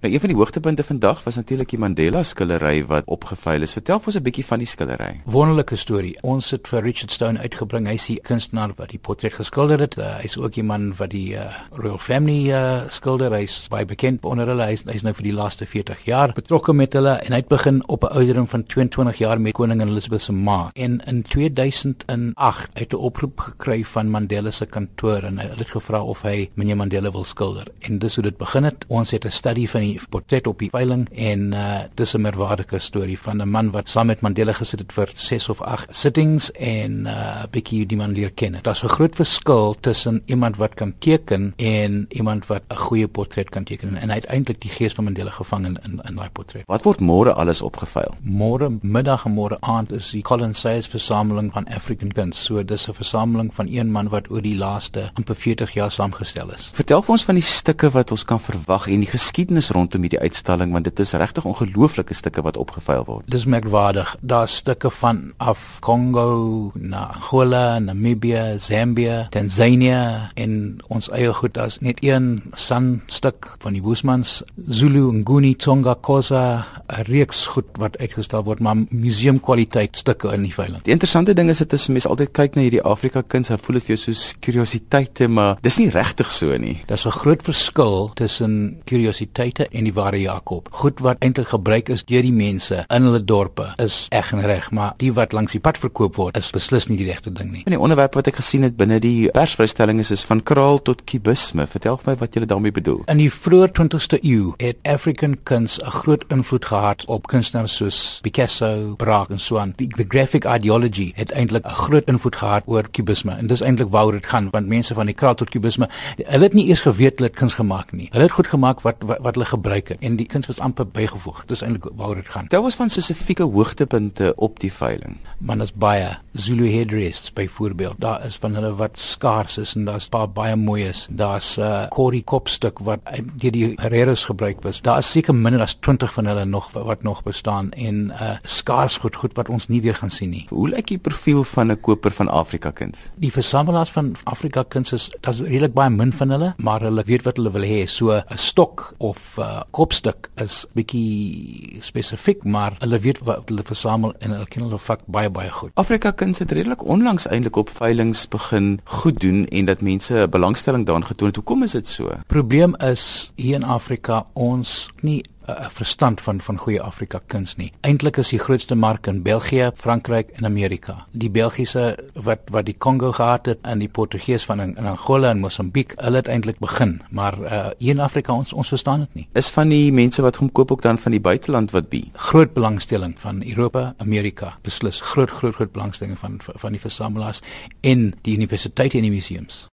Nou een van die hoogtepunte vandag was natuurlik die Mandela skildery wat opgeveil is. Vertel ons 'n bietjie van die skildery. Wonderlike storie. Ons het vir Richard Stone uitgebring. Hy is die kunstenaar wat die portret geskilder het. Uh, hy's ook die man wat die uh, Royal Family uh, skilder. Hy's baie bekend onder hulle. Hy's hy's nou vir die laaste 40 jaar betrokke met hulle en hy het begin op 'n ouderdom van 22 jaar met koningin Elizabeth se ma. En in 2008 het 'n oproep gekry van Mandela se kantoor en hy het gevra of hy meneer Mandela wil skilder. En dis hoe dit begin het. Ons het 'n studie van die portret op die veiling en uh dis 'n merkwaardige storie van 'n man wat saam met Mandela gesit het vir 6 of 8 sittings en uh bietjie die man leer ken. Daar's 'n groot verskil tussen iemand wat kan teken en iemand wat 'n goeie portret kan teken en hy het eintlik die gees van Mandela gevang in in, in daai portret. Wat word môre alles opgeveil? Môre middag en môre aand is die Colin Sayers versameling van African Kuns. So dis 'n versameling van een man wat oor die laaste amper 40 jaar saamgestel is. Vertel vir ons van die stukke wat ons kan verwag en die geskiedenis rondom hierdie uitstalling want dit is regtig ongelooflike stukke wat opgeveil word. Dis merkwaardig. Daar's stukke van af Kongo, na Angola, Namibië, Zambia, Tanzania en ons eie goed. Daar's net een san stuk van die Boesmans, Zulu, Nguni, Tsonga, Khoza, 'n reeks goed wat uitgestal word, maar museumkwaliteit stukke in die veiling. Die interessante ding is dit is mense altyd kyk na hierdie Afrika kuns, dan voel dit vir jou soos kuriositeite, maar dis nie regtig so nie. Daar's 'n groot verskil tussen kuriositeite en die ware Jakob. Goed wat eintlik gebruik is deur die mense in hulle dorpe is eg en reg, maar die wat langs die pad verkoop word is beslis nie die regte ding nie. En die onderwerp wat ek gesien het binne die persvrystelling is is van kraal tot kubisme. Vertel vir my wat jy daarmee bedoel. In die vroeë 20ste eeu het African kuns 'n groot invloed gehad op kunstenaars soos Picasso, Braque en so aan. Die, the graphic ideology het eintlik 'n groot invloed gehad oor kubisme en dis eintlik waaroor dit gaan want mense van die kraal tot kubisme, hulle het nie eers geweet hulle het kuns gemaak nie. Hulle het goed gemaak wat wat, wat hulle gebruik het en die kuns was amper bygevoeg. Dis eintlik waaroor dit gaan. Daar was van spesifieke hoogtepunte op die veiling. Man is baie Zulu headdress byvoorbeeld. Daar is van hulle wat skaars is en daar's paar baie mooi is. Daar's 'n uh, Corey kopstuk wat deur die Herreras gebruik was. Daar is seker minder as 20 van hulle nog wat nog bestaan en 'n uh, skaars goed goed wat ons nie weer gaan sien nie. Hoe lyk die profiel van 'n koper van Afrika kuns? Die versamelaars van Afrika kuns is daar's redelik baie min van hulle, maar hulle weet wat hulle wil hê. So 'n stok of 'n uh, kopstuk is bietjie spesifiek, maar hulle weet wat hulle versamel en hulle ken hulle vak baie baie goed. Afrika kuns het redelik onlangs eintlik op veilinge begin goed doen en dat mense belangstelling daarin getoon het. Hoekom is dit so? Probleem is hier in Afrika ons nie 'n verstand van van goeie Afrika kuns nie. Eintlik is die grootste mark in België, Frankryk en Amerika. Die Belgiese wat wat die Kongo gehad het en die Portugees van in, in Angola en Mosambiek, hulle het eintlik begin, maar uh, hier in Afrika ons ons verstaan dit nie. Is van die mense wat hom koop ook dan van die buiteland wat bi? Groot belangstelling van Europa, Amerika, beslis groot groot groot belangstelling van van die versamelaars in die universiteite en die museums.